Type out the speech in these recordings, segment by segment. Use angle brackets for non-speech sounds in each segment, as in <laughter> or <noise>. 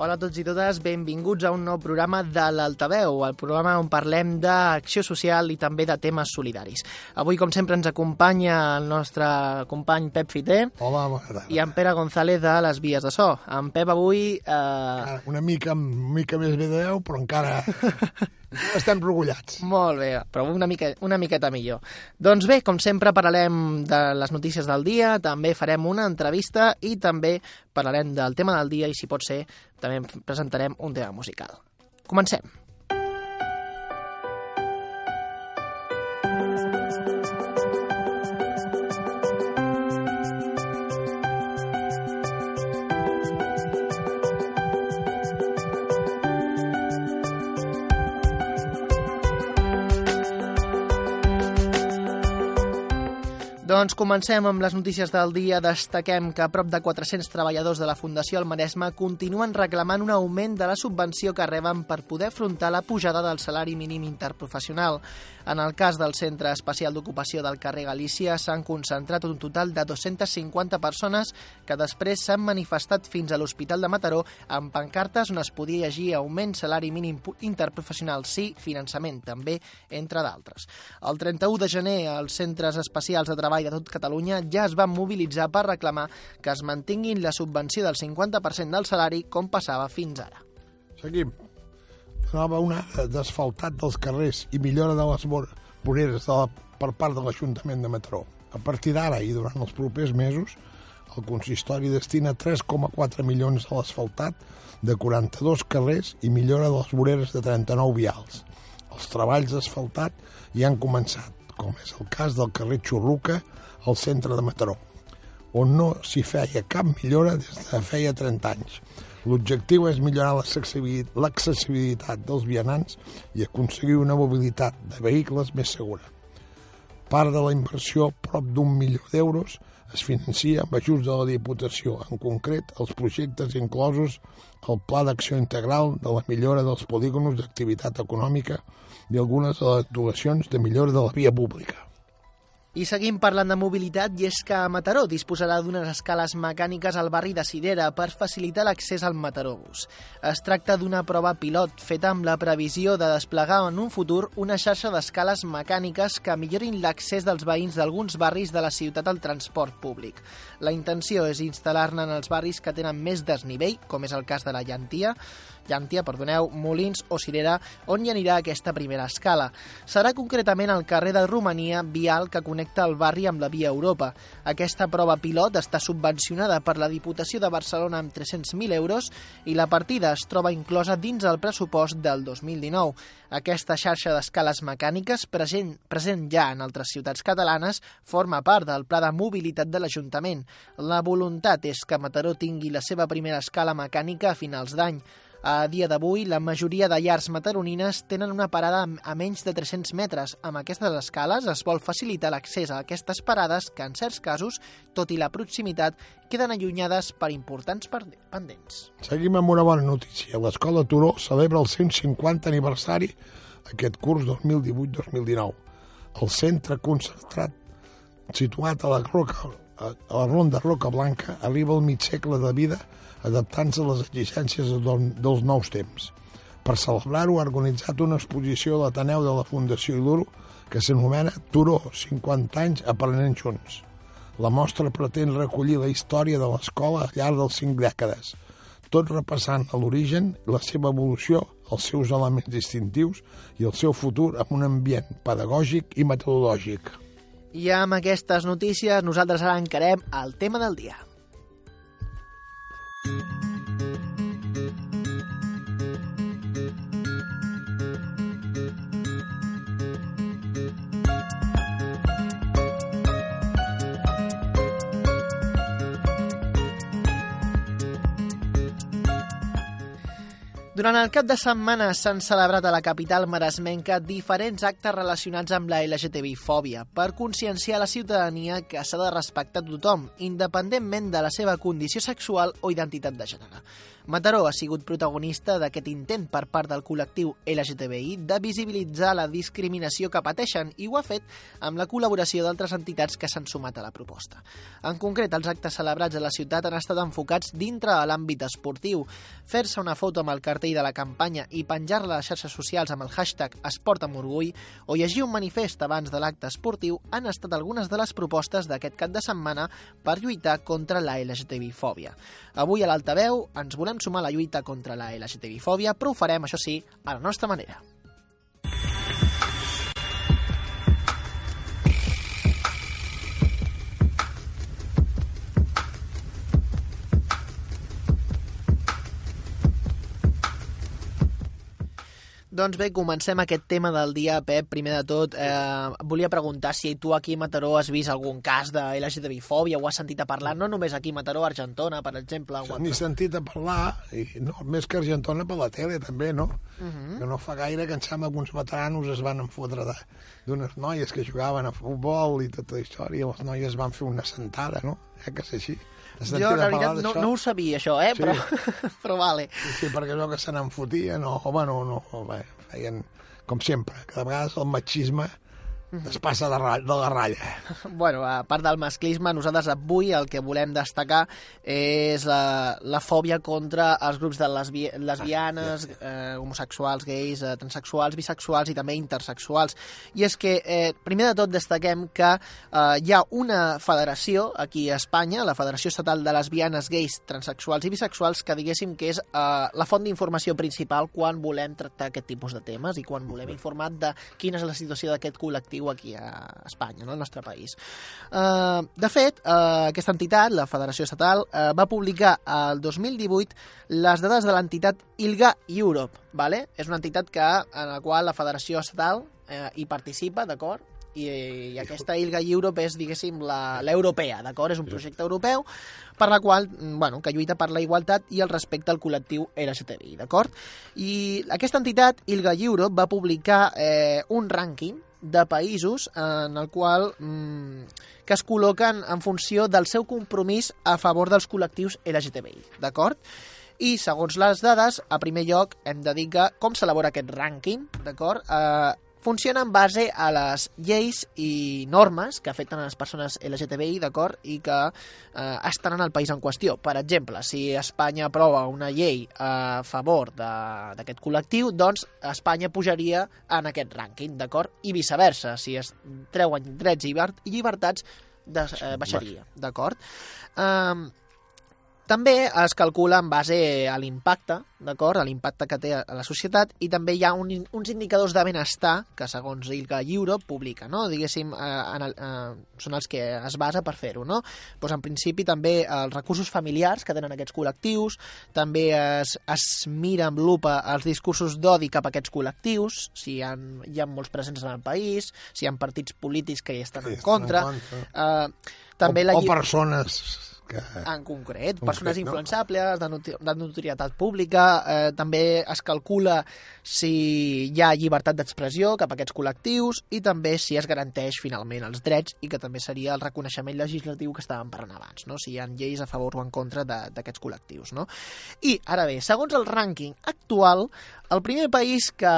Hola a tots i totes, benvinguts a un nou programa de l'Altaveu, el programa on parlem d'acció social i també de temes solidaris. Avui, com sempre, ens acompanya el nostre company Pep Fiter Hola, bona tarda. i en Pere González de les Vies de So. En Pep avui... Eh, Una mica, una mica més bé de 10, però encara <laughs> estem regulats. Molt bé, però una, mica, una miqueta millor. Doncs bé, com sempre parlarem de les notícies del dia, també farem una entrevista i també parlarem del tema del dia i, si pot ser, també presentarem un tema musical. Comencem. Comencem amb les notícies del dia. Destaquem que a prop de 400 treballadors de la Fundació El Maresme continuen reclamant un augment de la subvenció que reben per poder afrontar la pujada del salari mínim interprofessional. En el cas del Centre Especial d'Ocupació del carrer Galícia s'han concentrat un total de 250 persones que després s'han manifestat fins a l'Hospital de Mataró amb pancartes on es podia llegir augment salari mínim interprofessional sí, finançament també, entre d'altres. El 31 de gener els centres especials de treball de tot Catalunya ja es van mobilitzar per reclamar que es mantinguin la subvenció del 50% del salari com passava fins ara. Seguim. Nova una d'asfaltat dels carrers i millora de les vor- voreres de la, per part de l'Ajuntament de Mataró. A partir d'ara i durant els propers mesos, el consistori destina 3,4 milions a l'asfaltat de 42 carrers i millora de les voreres de 39 vials. Els treballs d'asfaltat ja han començat, com és el cas del carrer Xurruca al centre de Mataró, on no s'hi feia cap millora des de feia 30 anys. L'objectiu és millorar l'accessibilitat dels vianants i aconseguir una mobilitat de vehicles més segura. Part de la inversió, prop d'un milió d'euros, es financia amb ajuts de la Diputació, en concret els projectes inclosos al Pla d'Acció Integral de la millora dels polígons d'activitat econòmica i algunes de les actuacions de millora de la via pública. I seguim parlant de mobilitat i és que Mataró disposarà d'unes escales mecàniques al barri de Sidera per facilitar l'accés al Matarobus. Es tracta d'una prova pilot feta amb la previsió de desplegar en un futur una xarxa d'escales mecàniques que millorin l'accés dels veïns d'alguns barris de la ciutat al transport públic. La intenció és instal·lar-ne en els barris que tenen més desnivell, com és el cas de la Llantia, Llàntia, perdoneu, Molins o Cirera, on hi anirà aquesta primera escala. Serà concretament al carrer de Romania, vial que connecta el barri amb la via Europa. Aquesta prova pilot està subvencionada per la Diputació de Barcelona amb 300.000 euros i la partida es troba inclosa dins el pressupost del 2019. Aquesta xarxa d'escales mecàniques, present, present ja en altres ciutats catalanes, forma part del Pla de Mobilitat de l'Ajuntament. La voluntat és que Mataró tingui la seva primera escala mecànica a finals d'any. A dia d'avui, la majoria de llars mataronines tenen una parada a menys de 300 metres. Amb aquestes escales es vol facilitar l'accés a aquestes parades que, en certs casos, tot i la proximitat, queden allunyades per importants pendents. Seguim amb una bona notícia. L'Escola Turó celebra el 150 aniversari aquest curs 2018-2019. El centre concentrat situat a la, Roca, a la ronda Roca Blanca arriba al mig segle de vida adaptant-se a les exigències dels nous temps. Per celebrar-ho ha organitzat una exposició a l'Ateneu de la Fundació Iluro que s'anomena Turó, 50 anys aprenent junts. La mostra pretén recollir la història de l'escola al llarg dels cinc dècades, tot repassant l'origen, la seva evolució, els seus elements distintius i el seu futur amb un ambient pedagògic i metodològic. I amb aquestes notícies nosaltres ara encarem el tema del dia. Durant el cap de setmana s'han celebrat a la capital maresmenca diferents actes relacionats amb la LGTBI-fòbia per conscienciar la ciutadania que s'ha de respectar tothom, independentment de la seva condició sexual o identitat de gènere. Mataró ha sigut protagonista d'aquest intent per part del col·lectiu LGTBI de visibilitzar la discriminació que pateixen i ho ha fet amb la col·laboració d'altres entitats que s'han sumat a la proposta. En concret, els actes celebrats a la ciutat han estat enfocats dintre de l'àmbit esportiu. Fer-se una foto amb el cartell de la campanya i penjar-la a les xarxes socials amb el hashtag Esport amb orgull o llegir un manifest abans de l'acte esportiu han estat algunes de les propostes d'aquest cap de setmana per lluitar contra la LGTBI-fòbia. Avui a l'Altaveu ens volem sumar a la lluita contra la LGTBI-fòbia, però ho farem, això sí, a la nostra manera. Doncs bé, comencem aquest tema del dia, Pep. Primer de tot, eh, volia preguntar si tu aquí a Mataró has vist algun cas de LGTBI-fòbia o has sentit a parlar, no només aquí a Mataró, a Argentona, per exemple. O N'he sentit a parlar, i no, més que Argentona per la tele també, no? Uh Mhm. -huh. Que no fa gaire que em sembla que uns veteranos es van enfotre d'unes noies que jugaven a futbol i tota la història, i les noies van fer una sentada, no? Eh que és així? Jo, la veritat, no, no ho sabia, això, eh? Sí. Però, <laughs> però vale. Sí, perquè allò que se n'enfotien, o, bueno, no, bé, feien com sempre, que de vegades el machisme es passa de, de la ratlla. <laughs> Bueno, a part del masclisme, nosaltres avui el que volem destacar és la, la fòbia contra els grups de lesbi lesbianes, eh, homosexuals, gais, eh, transexuals, bisexuals i també intersexuals. I és que, eh, primer de tot, destaquem que eh, hi ha una federació aquí a Espanya, la Federació Estatal de Lesbianes, Gais, Transexuals i Bisexuals, que diguéssim que és eh, la font d'informació principal quan volem tractar aquest tipus de temes i quan volem informar de quina és la situació d'aquest col·lectiu aquí a Espanya, no? al nostre país. Uh, de fet, uh, aquesta entitat, la Federació Estatal, uh, va publicar el 2018 les dades de l'entitat ILGA Europe, vale? és una entitat que, en la qual la Federació Estatal uh, hi participa, d'acord? I, i aquesta ILGA Europe és, diguéssim, l'europea, d'acord? És un projecte europeu per la qual, mm, bueno, que lluita per la igualtat i el respecte al col·lectiu LGTBI, d'acord? I aquesta entitat, ILGA Europe, va publicar eh, un rànquing de països en el qual mm, que es col·loquen en funció del seu compromís a favor dels col·lectius LGTBI, d'acord? I segons les dades, a primer lloc hem de dir que com s'elabora aquest rànquing, d'acord? Eh, funciona en base a les lleis i normes que afecten a les persones LGTBI, d'acord? I que eh, estan en el país en qüestió. Per exemple, si Espanya aprova una llei a favor de- d'aquest col·lectiu, doncs Espanya pujaria en aquest rànquing, d'acord? I viceversa, si es treuen drets i lliber- i llibertats, des, eh, baixaria, d'acord? Um, també es calcula en base a l'impacte, d'acord? A l'impacte que té a la societat i també hi ha un, uns indicadors de benestar que segons ILGA Europe publica, no? Diguéssim, eh, en el, eh, són els que es basa per fer-ho, no? Pues en principi també els recursos familiars que tenen aquests col·lectius, també es, es mira amb lupa els discursos d'odi cap a aquests col·lectius, si hi ha, hi ha molts presents en el país, si hi ha partits polítics que hi estan Sí, en contra, en contra. Eh, també o, la o persones que... en concret, Concret, persones no? influenciables, de, noti de notorietat pública, eh, també es calcula si hi ha llibertat d'expressió cap a aquests col·lectius i també si es garanteix finalment els drets i que també seria el reconeixement legislatiu que estàvem parlant abans, no? si hi ha lleis a favor o en contra d'aquests col·lectius. No? I, ara bé, segons el rànquing actual, el primer país que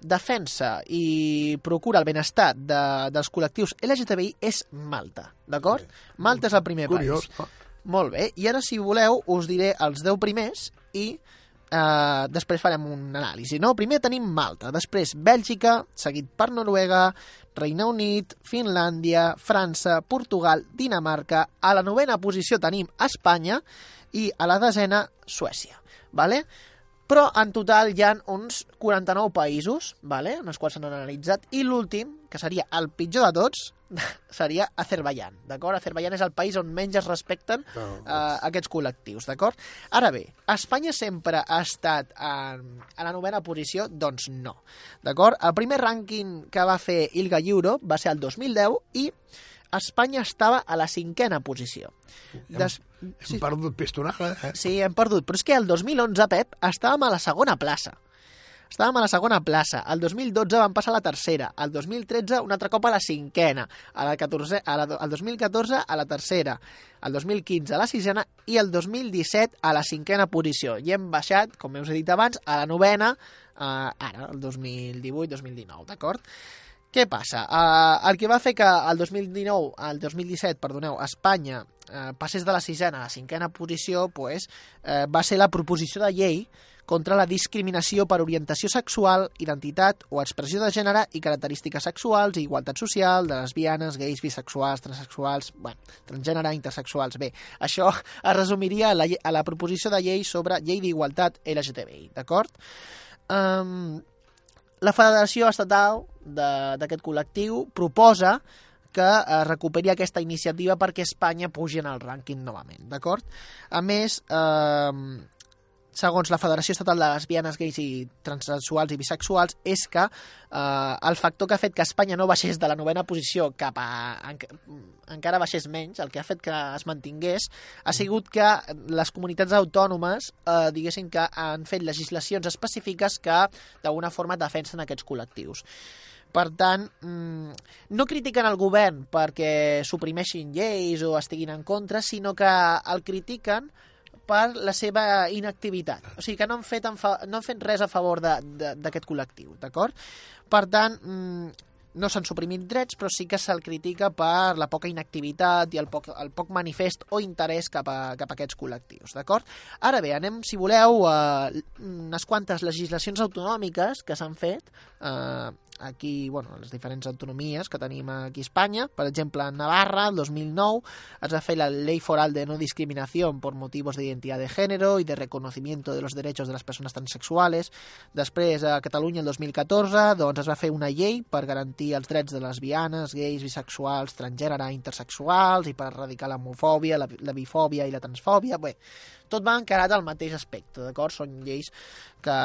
defensa i procura el benestar de, dels col·lectius LGTBI és Malta, d'acord? Malta és el primer Curiós, país. Molt bé, i ara si voleu us diré els 10 primers i eh, després farem un anàlisi. No? Primer tenim Malta, després Bèlgica, seguit per Noruega, Regne Unit, Finlàndia, França, Portugal, Dinamarca, a la novena posició tenim Espanya i a la desena Suècia. Vale? Però en total hi ha uns 49 països, vale? en els quals s'han analitzat, i l'últim, que seria el pitjor de tots, <laughs> seria Azerbaijan, d'acord? Azerbaijan és el país on menys es respecten No, eh, aquests col·lectius, d'acord? Ara bé, Espanya sempre ha estat en, a la novena posició? Doncs no, d'acord? El primer rànquing que va fer Ilga Europe va ser el 2010 i Espanya estava a la cinquena posició. Des... Hem perdut pistonada, eh? Sí, hem perdut, però és que el 2011, Pep, estàvem a la segona plaça. Estàvem a la segona plaça. El 2012 vam passar a la tercera. El 2013 un altre cop a la cinquena. A la 14, a la, el 2014 a la tercera. El 2015 a la sisena i el 2017 a la cinquena posició. I hem baixat, com us he dit abans, a la novena, eh, ara, el 2018-2019, d'acord? Què passa? Uh, el que va fer que el 2019, el 2017, perdoneu, Espanya uh, passés de la sisena a la cinquena posició, pues, uh, va ser la proposició de llei contra la discriminació per orientació sexual, identitat o expressió de gènere i característiques sexuals i igualtat social de lesbianes, gais, bisexuals, transexuals, bueno, transgènere, intersexuals. Bé, això es resumiria a la, a la proposició de llei sobre llei d'igualtat LGTBI, d'acord? Um, la Federació Estatal d'aquest col·lectiu proposa que es recuperi aquesta iniciativa perquè Espanya pugi en el rànquing novament, d'acord? A més, eh, segons la Federació Estatal de Lesbianes, Gais i Transsexuals i Bisexuals, és que eh, el factor que ha fet que Espanya no baixés de la novena posició cap a... En, encara baixés menys, el que ha fet que es mantingués, ha sigut que les comunitats autònomes eh, diguessin que han fet legislacions específiques que d'alguna forma defensen aquests col·lectius. Per tant, mm, no critiquen el govern perquè suprimeixin lleis o estiguin en contra, sinó que el critiquen per la seva inactivitat. O sigui que no han fet, no han fet res a favor d'aquest col·lectiu, d'acord? Per tant, mm, no s'han suprimit drets, però sí que se'l critica per la poca inactivitat i el poc, el poc manifest o interès cap a, cap a aquests col·lectius, d'acord? Ara bé, anem, si voleu, a unes quantes legislacions autonòmiques que s'han fet eh, aquí, bueno, les diferents autonomies que tenim aquí a Espanya. Per exemple, en Navarra, el 2009, es va fer la Ley Foral de No Discriminación por motivos de identidad de género y de reconocimiento de los derechos de las personas transexuales. Després, a Catalunya, el 2014, doncs es va fer una llei per garantir els drets de lesbianes, gais, bisexuals, transgènere, intersexuals i per erradicar l'homofòbia, la, la bifòbia i la transfòbia. Bé, tot va encarat al mateix aspecte, d'acord? Són lleis que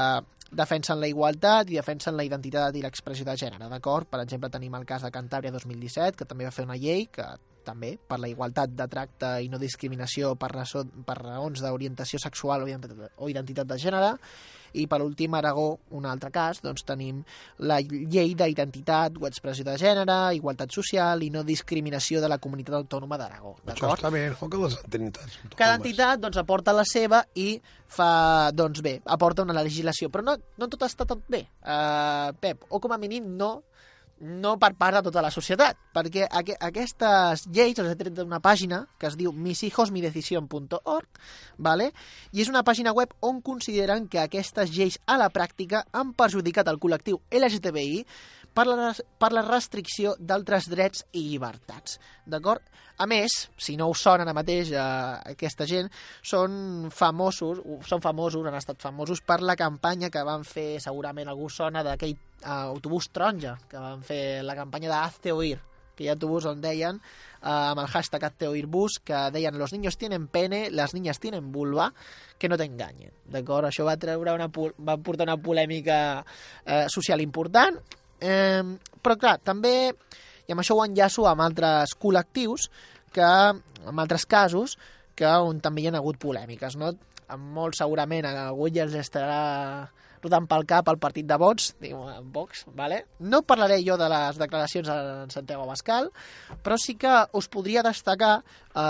defensen la igualtat i defensen la identitat i l'expressió de gènere, d'acord? Per exemple, tenim el cas de Cantàbria 2017, que també va fer una llei que també per la igualtat de tracte i no discriminació per, raó, per raons d'orientació sexual o identitat de gènere, i per últim Aragó, un altre cas, doncs tenim la llei d'identitat o expressió de gènere, igualtat social i no discriminació de la comunitat autònoma d'Aragó. Això està bé, no? Que les entitats autònomes... Cada entitat doncs, aporta la seva i fa, doncs bé, aporta una legislació, però no, no tot està tot bé, uh, Pep, o com a mínim no no per part de tota la societat, perquè aqu aquestes lleis les he tret d'una pàgina que es diu mishijosmidecision.org, ¿vale? i és una pàgina web on consideren que aquestes lleis a la pràctica han perjudicat el col·lectiu LGTBI per la, per la restricció d'altres drets i llibertats. D'acord? A més, si no us sona ara mateix eh, aquesta gent, són famosos, són famosos, han estat famosos per la campanya que van fer, segurament algú sona d'aquell eh, autobús taronja, que van fer la campanya de Hazte hi ha autobús on deien, eh, amb el hashtag Hazte Oír Bus, que deien los niños tienen pene, las niñas tienen vulva, que no t'enganyen. D'acord? Això va, treure una, va portar una polèmica eh, social important, Eh, però clar, també, i amb això ho enllaço amb altres col·lectius, que, en altres casos, que on també hi ha hagut polèmiques, no? Molt segurament a algú ja els estarà rodant pel cap el partit de vots, diu Vox, vale? No parlaré jo de les declaracions en Santiago Bascal, però sí que us podria destacar eh,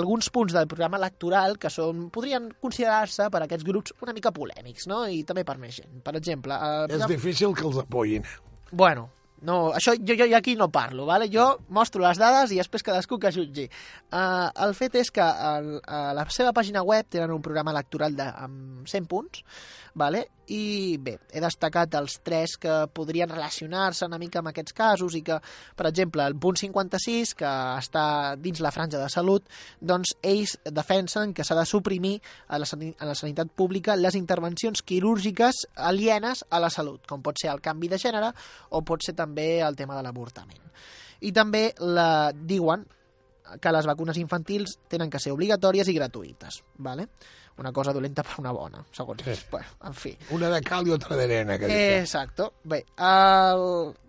alguns punts del programa electoral que són, podrien considerar-se per aquests grups una mica polèmics, no? I també per més gent. Per exemple... Eh, És difícil que els apoyin. Bueno, no, això jo, jo aquí no parlo, vale? jo mostro les dades i després cadascú que jutgi. Uh, el fet és que el, a la seva pàgina web tenen un programa electoral de, amb 100 punts, vale? I bé, he destacat els tres que podrien relacionar-se una mica amb aquests casos i que, per exemple, el punt 56, que està dins la franja de salut, doncs ells defensen que s'ha de suprimir a la, a la sanitat pública les intervencions quirúrgiques alienes a la salut, com pot ser el canvi de gènere o pot ser també el tema de l'avortament. I també la, diuen que les vacunes infantils tenen que ser obligatòries i gratuïtes. ¿vale? Una cosa dolenta per una bona, segons sí. Bueno, en fi. Una de cal i otra d'arena. Exacto. Bé, el...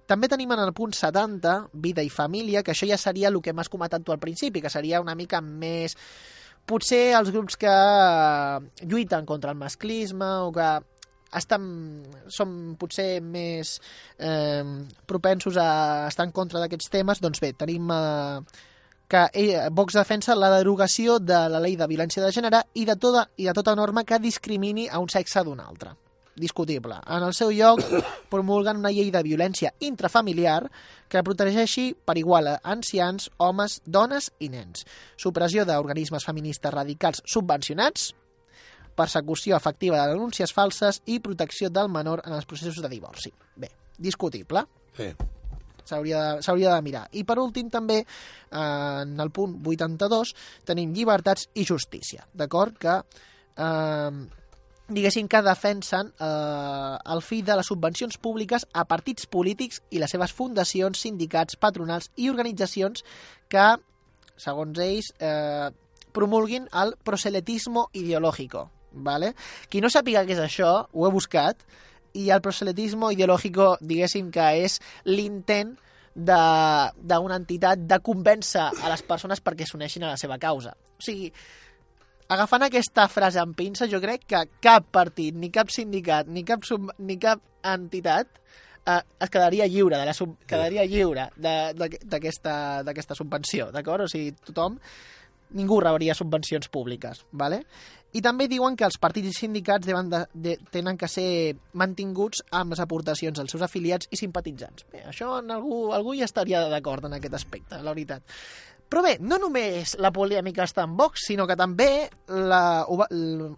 també tenim en el punt 70, vida i família, que això ja seria el que m'has comentat tu al principi, que seria una mica més... Potser els grups que lluiten contra el masclisme o que estan, som potser més eh, propensos a estar en contra d'aquests temes, doncs bé, tenim eh, que eh, Vox defensa la derogació de la llei de violència de gènere i de tota, i de tota norma que discrimini a un sexe d'un altre discutible. En el seu lloc <coughs> promulguen una llei de violència intrafamiliar que protegeixi per igual a ancians, homes, dones i nens. Supressió d'organismes feministes radicals subvencionats, persecució efectiva de denúncies falses i protecció del menor en els processos de divorci. Bé, discutible. Sí. S'hauria de, de mirar. I per últim també, eh, en el punt 82, tenim llibertats i justícia, d'acord? Que eh, diguéssim que defensen eh, el fi de les subvencions públiques a partits polítics i les seves fundacions, sindicats, patronals i organitzacions que, segons ells, eh, promulguin el proselitismo ideológico. ¿vale? Qui no sàpiga què és això, ho he buscat, i el proselitismo ideológico, diguéssim que és l'intent d'una entitat de convèncer a les persones perquè s'uneixin a la seva causa. O sigui, agafant aquesta frase amb pinça, jo crec que cap partit, ni cap sindicat, ni cap, sub, ni cap entitat eh, es quedaria lliure de la sub, quedaria lliure d'aquesta subvenció, d'acord? O sigui, tothom, ningú rebria subvencions públiques, ¿vale? I també diuen que els partits i sindicats de, de, tenen que ser mantinguts amb les aportacions dels seus afiliats i simpatitzants. Bé, això en algú, algú hi estaria d'acord en aquest aspecte, la veritat. Però bé, no només la polèmica està en Vox, sinó que també la,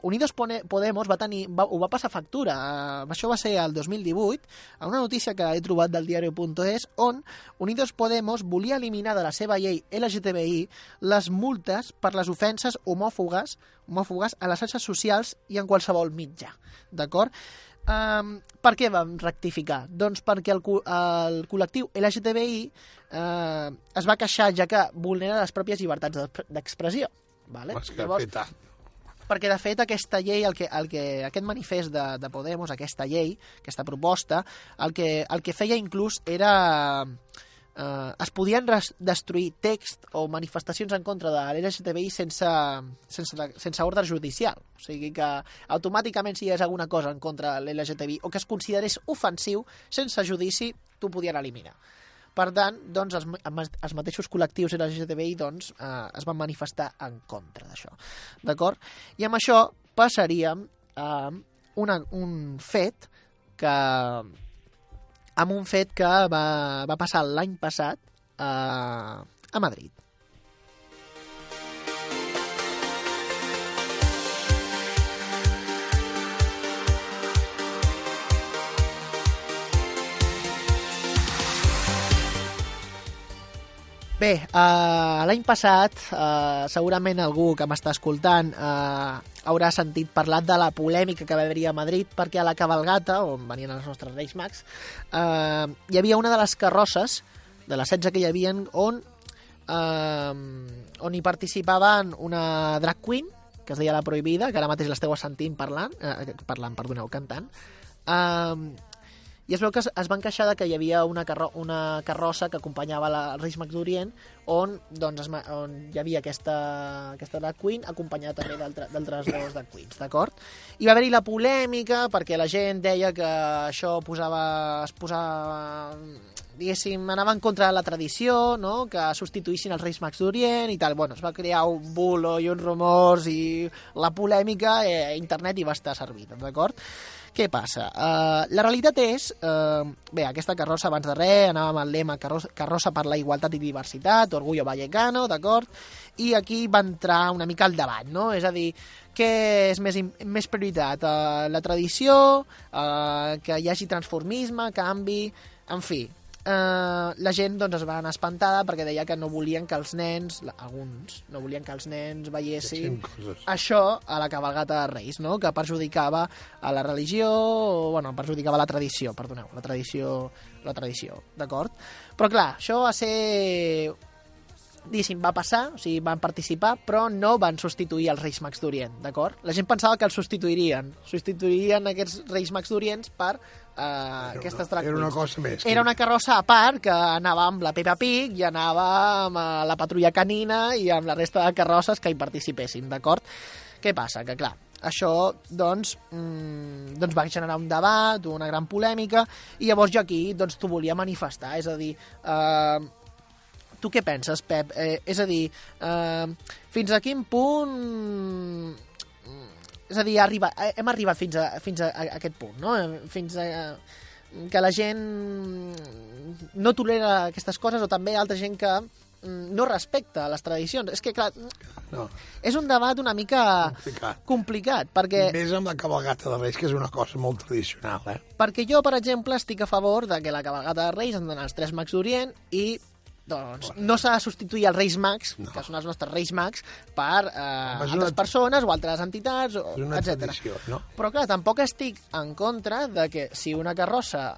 Unidos Podemos va tenir, va, ho va passar factura. Uh, això va ser el 2018, a una notícia que he trobat del diario.es, on Unidos Podemos volia eliminar de la seva llei LGTBI les multes per les ofenses homòfogues, homòfogues a les xarxes socials i en qualsevol mitjà. D'acord? Um, per què vam rectificar? Doncs perquè el, el col·lectiu LGTBI uh, es va queixar ja que vulnera les pròpies llibertats d'expressió. Vale? Llavors, perquè de fet aquesta llei, el que, el que, aquest manifest de, de Podemos, aquesta llei, aquesta proposta, el que, el que feia inclús era eh, es podien destruir text o manifestacions en contra de l'LGTBI sense, sense, sense ordre judicial. O sigui que automàticament si hi ha alguna cosa en contra de l'LGTBI o que es considerés ofensiu, sense judici, t'ho podien eliminar. Per tant, doncs, els, els mateixos col·lectius LGTBI doncs, eh, es van manifestar en contra d'això. D'acord? I amb això passaríem a una, un fet que amb un fet que va, va passar l'any passat a, a Madrid. Bé, uh, l'any passat, uh, segurament algú que m'està escoltant uh, haurà sentit parlar de la polèmica que va haver-hi a Madrid perquè a la cabalgata, on venien els nostres Reis Mags, uh, hi havia una de les carrosses, de les 16 que hi havia, on, uh, on hi participaven una drag queen, que es deia La Prohibida, que ara mateix l'esteu sentint parlant, uh, parlant, perdoneu, cantant, uh, i es veu que es, van queixar de que hi havia una, carro una carrossa que acompanyava la, Reis Mags d'Orient on, doncs, es, on hi havia aquesta, aquesta drag queen acompanyada també d'altres dos drag queens, d'acord? I va haver-hi la polèmica perquè la gent deia que això posava, es posava diguéssim, anava en contra de la tradició, no? que substituïssin els Reis Mags d'Orient i tal. Bueno, es va crear un bulo i uns rumors i la polèmica, eh, internet hi va estar servida, d'acord? Què passa? Uh, la realitat és... Uh, bé, aquesta carrossa, abans de res, amb el lema carrossa, carrossa per la igualtat i diversitat, Orgullo Vallecano, d'acord? I aquí va entrar una mica al debat, no? És a dir, què és més, més prioritat? Uh, la tradició, uh, que hi hagi transformisme, canvi... En fi, eh, la gent doncs, es va anar espantada perquè deia que no volien que els nens, alguns, no volien que els nens veiessin això a la cabalgata de Reis, no? que perjudicava a la religió, o, bueno, perjudicava la tradició, perdoneu, la tradició, la tradició, d'acord? Però clar, això va ser diguéssim, va passar, o sigui, van participar, però no van substituir els Reis Mags d'Orient, d'acord? La gent pensava que els substituirien, substituirien aquests Reis Mags d'Orient per uh, aquestes drag Era una cosa més. Era una carrossa a part que anava amb la Peppa Pig i anava amb uh, la patrulla canina i amb la resta de carrosses que hi participessin, d'acord? Què passa? Que clar, això doncs, mm, doncs va generar un debat, una gran polèmica, i llavors jo aquí doncs, t'ho volia manifestar, és a dir... Eh, tu què penses, Pep? Eh, és a dir, eh, fins a quin punt... És a dir, arriba, hem arribat fins a, fins a, a aquest punt, no? Fins a que la gent no tolera aquestes coses o també altra gent que mm, no respecta les tradicions. És que, clar, no. és un debat una mica complicat, complicat perquè... Més amb la cabalgata de Reis, que és una cosa molt tradicional, eh? Perquè jo, per exemple, estic a favor de que la cabalgata de Reis han d'anar els tres mags d'Orient i doncs no s'ha de substituir els Reis Mags, no. que són els nostres Reis Mags, per eh, altres una... persones o altres entitats, etc. No? Però clar, tampoc estic en contra de que si una carrossa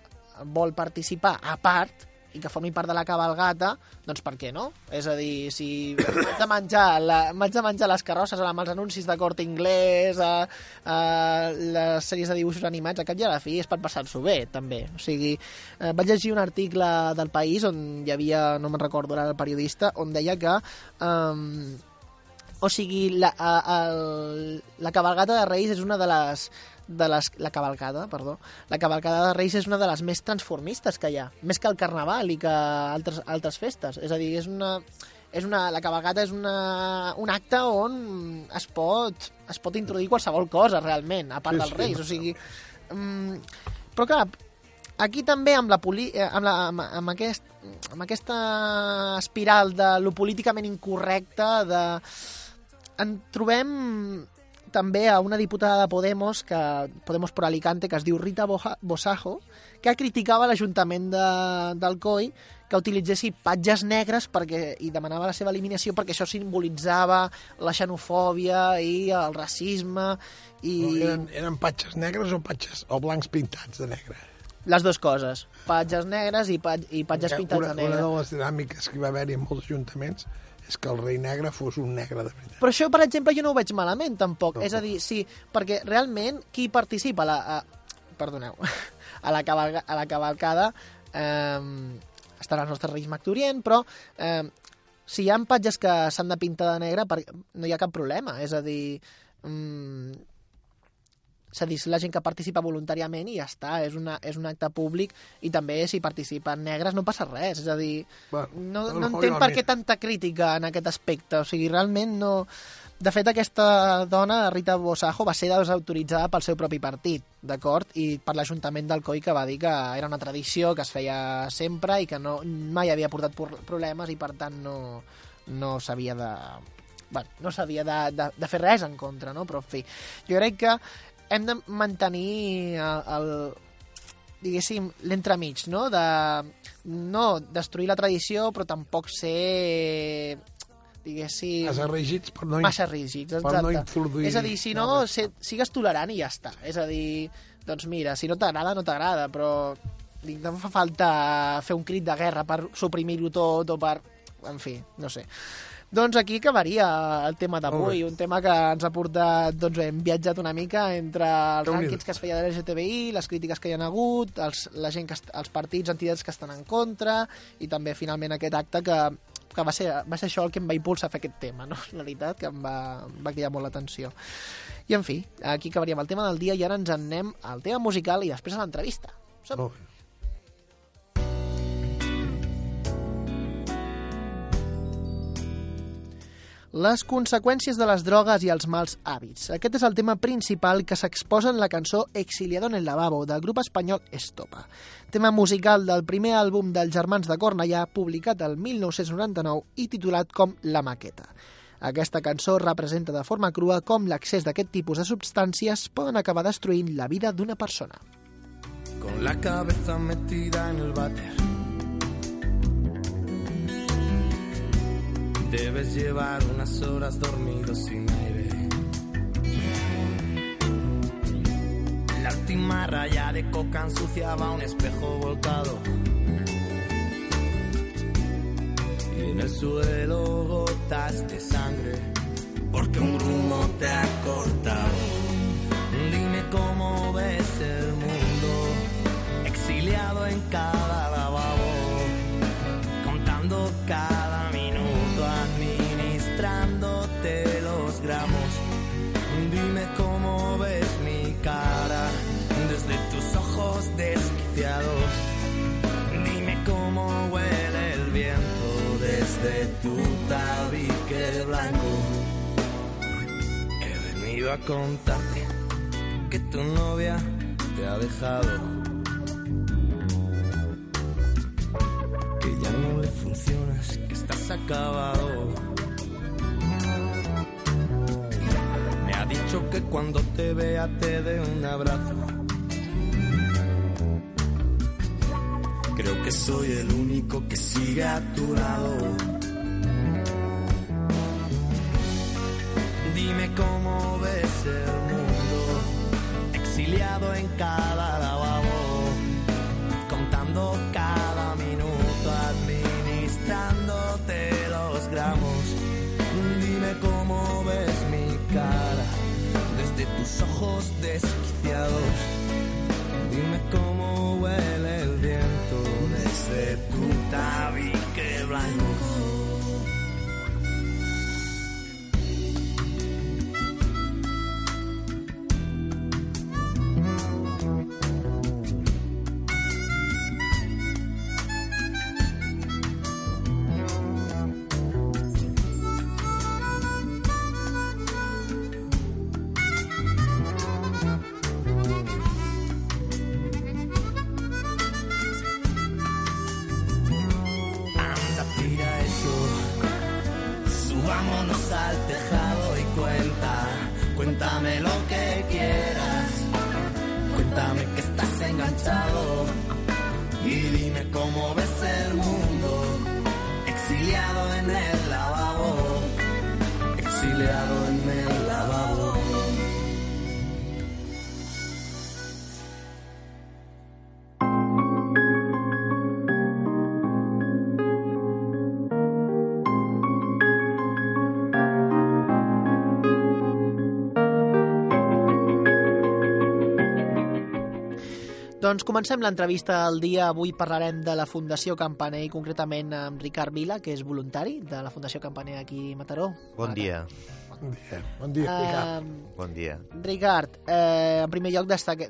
vol participar a part, i que formi part de la cabalgata, doncs per què no? És a dir, si m'haig de menjar, la, de menjar les carrosses amb els anuncis de cort inglès, a, a les sèries de dibuixos animats, a cap i a la fi és per passar-s'ho bé, també. O sigui, eh, vaig llegir un article del País on hi havia, no me'n recordo ara el periodista, on deia que... Eh, o sigui, la, a, a, la cabalgata de Reis és una de les de les, la cavalcada, perdó, la cavalcada de Reis és una de les més transformistes que hi ha, més que el Carnaval i que altres, altres festes. És a dir, és una, és una, la cavalcada és una, un acte on es pot, es pot introduir qualsevol cosa, realment, a part sí, dels sí, Reis. O sigui, um, però clar, aquí també amb, la poli, eh, amb, la, amb, amb, aquest, amb aquesta espiral de lo políticament incorrecte, de, en trobem també a una diputada de Podemos, que Podemos por Alicante, que es diu Rita Bosajo, que criticava l'Ajuntament de, del COI que utilitzessi patges negres perquè, i demanava la seva eliminació perquè això simbolitzava la xenofòbia i el racisme i... No, eren, eren patges negres o patges o blancs pintats de negre? Les dues coses, patges negres i, pat, i patges pintats una, de negre. Una de les dinàmiques que va haver-hi en molts ajuntaments és que el rei negre fos un negre de veritat. Però això, per exemple, jo no ho veig malament, tampoc. No. És a dir, sí, perquè realment qui participa a la... A, perdoneu, <laughs> a la, cavalga, a la cavalcada eh, estarà els nostres reis Macturient, però eh, si hi ha patges que s'han de pintar de negre, no hi ha cap problema. És a dir, mm, és a dir, la gent que participa voluntàriament i ja està, és, una, és un acte públic i també si participen negres no passa res, és a dir, bueno, no, no, no entenc per què tanta crítica en aquest aspecte, o sigui, realment no... De fet, aquesta dona, Rita Bosajo, va ser desautoritzada pel seu propi partit, d'acord? I per l'Ajuntament del COI que va dir que era una tradició que es feia sempre i que no, mai havia portat problemes i per tant no, no s'havia de bueno, no s'havia de, de, de fer res en contra, no? Però, en fi, jo crec que hem de mantenir el, el diguéssim, l'entremig, no? De no destruir la tradició, però tampoc ser diguéssim... Massa rígids per no, massa rígids, exacte. per no introduir... És a dir, si no, no se, sigues tolerant i ja està. És a dir, doncs mira, si no t'agrada, no t'agrada, però no fa falta fer un crit de guerra per suprimir-ho tot o per... En fi, no sé. Doncs aquí acabaria el tema d'avui, un tema que ens ha portat, doncs hem viatjat una mica entre els rànquings que es feia de l'LGTBI, les crítiques que hi ha hagut, els, la gent que, els partits, entitats que estan en contra, i també finalment aquest acte que, que va, ser, va ser això el que em va impulsar a fer aquest tema, no? la veritat, que em va, em va cridar molt l'atenció. I en fi, aquí acabaríem el tema del dia i ara ens en anem al tema musical i després a l'entrevista. Som. Oh. Les conseqüències de les drogues i els mals hàbits. Aquest és el tema principal que s'exposa en la cançó Exiliado en el lavabo, del grup espanyol Estopa. Tema musical del primer àlbum dels Germans de Cornellà, publicat el 1999 i titulat com La Maqueta. Aquesta cançó representa de forma crua com l'accés d'aquest tipus de substàncies poden acabar destruint la vida d'una persona. Con la cabeza metida en el váter Debes llevar unas horas dormido sin aire. La última raya de coca ensuciaba un espejo volcado. Y en el suelo gotas de sangre, porque un grumo te ha cortado. Dime cómo ves el mundo, exiliado en cada Venido a contarte que tu novia te ha dejado. Que ya no le funcionas, que estás acabado. Me ha dicho que cuando te vea te dé un abrazo. Creo que soy el único que sigue a tu lado. Exiliado en cada lavabo, contando cada minuto, administrándote los gramos. Dime cómo ves mi cara desde tus ojos desquiciados. Dime cómo huele el viento desde tu tabique blanco. Doncs comencem l'entrevista al dia. Avui parlarem de la Fundació Campaner i concretament amb Ricard Vila, que és voluntari de la Fundació Campaner aquí a Mataró. Bon dia, Bon dia, bon dia, Ricard. Uh, bon dia. Ricard, eh, en primer lloc destaque...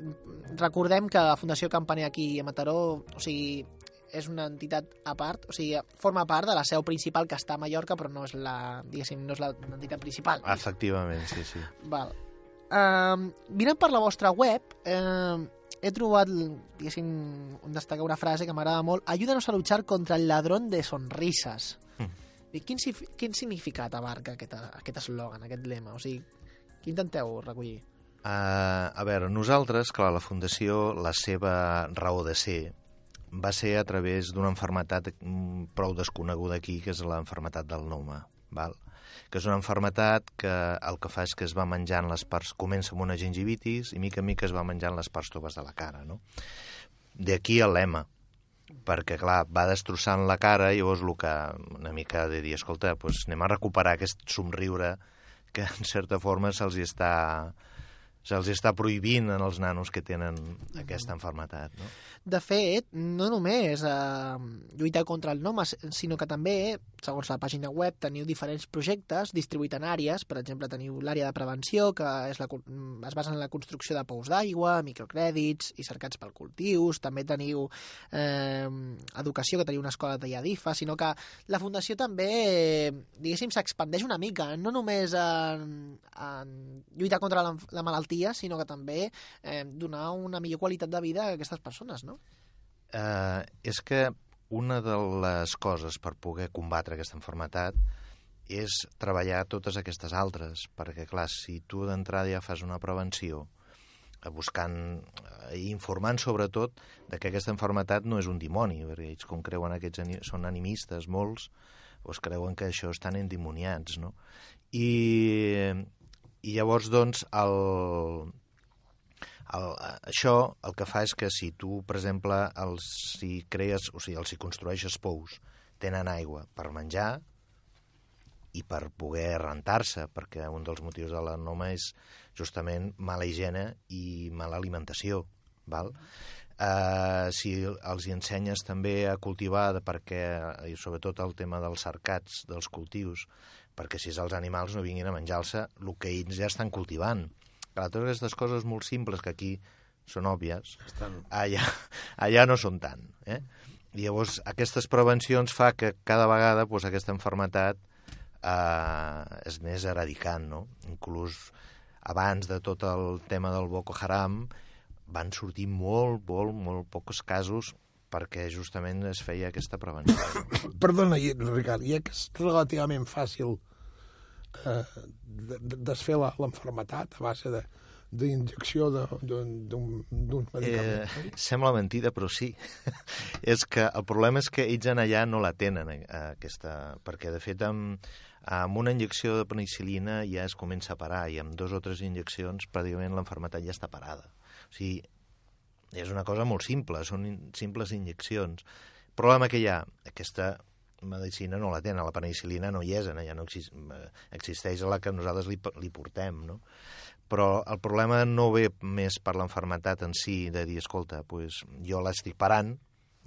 recordem que la Fundació Campaner aquí a Mataró, o sigui, és una entitat a part, o sigui, forma part de la seu principal que està a Mallorca, però no és la, diguéssim, no és l'entitat principal. Efectivament, sí, sí. Val. Uh, mirant per la vostra web, uh, he trobat, diguéssim, un destacar una frase que m'agrada molt. Ayúdanos a luchar contra el ladrón de sonrisas. Mm. I quin, quin significat abarca aquest, aquest eslògan, aquest lema? O sigui, què intenteu recollir? Uh, a veure, nosaltres, clar, la Fundació, la seva raó de ser va ser a través d'una enfermetat mm, prou desconeguda aquí, que és l'enfermetat del Noma, val? que és una enfermetat que el que fa és que es va menjant les parts, comença amb una gingivitis i mica en mica es va menjant les parts toves de la cara, no? D'aquí el lema, perquè, clar, va destrossant la cara i llavors el que una mica de dir, escolta, doncs anem a recuperar aquest somriure que en certa forma se'ls està se'ls està prohibint en els nanos que tenen aquesta enfermetat, no? De fet, no només eh, lluitar contra el nom, sinó que també, segons la pàgina web, teniu diferents projectes distribuïts en àrees. Per exemple, teniu l'àrea de prevenció, que és la, es basa en la construcció de pous d'aigua, microcrèdits i cercats pel cultius. També teniu eh, educació, que teniu una escola de IADIFA, sinó que la Fundació també, eh, diguéssim, s'expandeix una mica, no només en, en lluitar contra la, la malaltia, sinó que també eh, donar una millor qualitat de vida a aquestes persones, no? Eh, és que una de les coses per poder combatre aquesta enfermetat és treballar totes aquestes altres, perquè, clar, si tu d'entrada ja fas una prevenció eh, buscant i eh, informant sobretot de que aquesta enfermetat no és un dimoni, perquè ells com creuen aquests són animistes, molts, doncs creuen que això estan endimoniats, no? I, i llavors, doncs, el, el, això el que fa és que si tu, per exemple, els si crees, o sigui, els si construeixes pous, tenen aigua per menjar i per poder rentar-se, perquè un dels motius de la noma és justament mala higiene i mala alimentació, val? Uh, si els hi ensenyes també a cultivar, perquè, i sobretot el tema dels cercats, dels cultius, perquè si els animals no vinguin a menjar-se el que ells ja estan cultivant. Clar, totes aquestes coses molt simples que aquí són òbvies, Estan... allà, allà no són tant. Eh? I llavors aquestes prevencions fa que cada vegada doncs, aquesta enfermetat eh, és més eradicant, no? Inclús abans de tot el tema del Boko Haram van sortir molt, molt, molt pocs casos perquè justament es feia aquesta prevenció. <coughs> Perdona, i- Ricard, ja que és relativament fàcil eh, de- de- desfer la- l'enfermetat a base de d'injecció d'un Eh, medicament. sembla mentida, però sí. <laughs> és que el problema és que ells en allà no la tenen, eh, aquesta... perquè, de fet, amb, amb una injecció de penicilina ja es comença a parar, i amb dos o tres injeccions pràcticament l'enfermetat ja està parada. O sigui, és una cosa molt simple, són in simples injeccions. El problema que hi ha, aquesta medicina no la tenen, la penicilina no hi és, allà no exis eh, existeix la que nosaltres li, li portem, no? Però el problema no ve més per l'enfermetat en si, de dir, escolta, pues, jo l'estic parant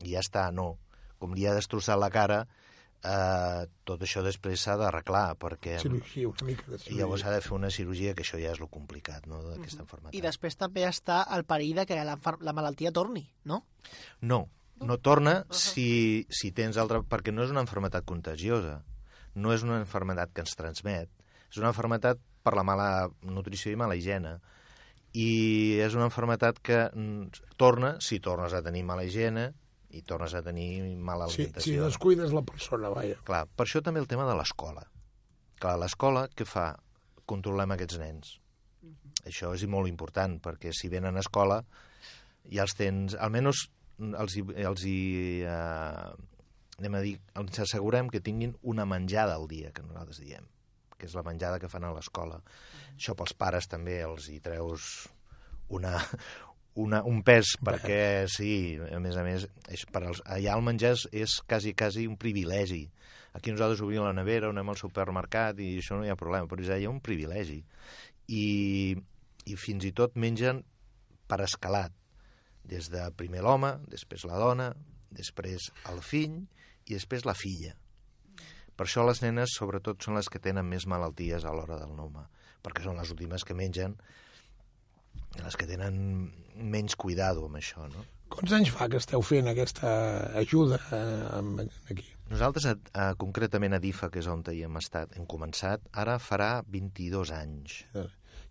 i ja està, no. Com li ha destrossat la cara, eh, tot això després s'ha d'arreglar, perquè Cirurgia, una mica de i cirurgia. llavors s'ha de fer una cirurgia, que això ja és lo complicat, no?, d'aquesta enfermetat. I després també està el perill de que la, la malaltia torni, no? No, no torna si, si tens altra... Perquè no és una enfermetat contagiosa, no és una enfermetat que ens transmet, és una enfermetat per la mala nutrició i mala higiene. I és una enfermetat que mm, torna si tornes a tenir mala higiene i tornes a tenir mala Si, si alimentació. descuides la persona, vaja. Clar, per això també el tema de l'escola. Clar, l'escola, què fa? Controlem aquests nens. Això és molt important, perquè si venen a escola ja els tens... Almenys els hi, els hi eh, anem a dir, ens assegurem que tinguin una menjada al dia, que nosaltres diem, que és la menjada que fan a l'escola. Això pels pares també els hi treus una, una, un pes, perquè sí, a més a més, és per als, allà el menjar és, és quasi, quasi un privilegi. Aquí nosaltres obrim la nevera, anem al supermercat i això no hi ha problema, però és allà un privilegi. I, i fins i tot mengen per escalat, des de primer l'home, després la dona, després el fill i després la filla. Per això les nenes, sobretot, són les que tenen més malalties a l'hora del noma, perquè són les últimes que mengen i les que tenen menys cuidado amb això, no? Quants anys fa que esteu fent aquesta ajuda eh, amb- aquí? Nosaltres, a, a, concretament a DIFA, que és on hi hem estat, hem començat, ara farà 22 anys.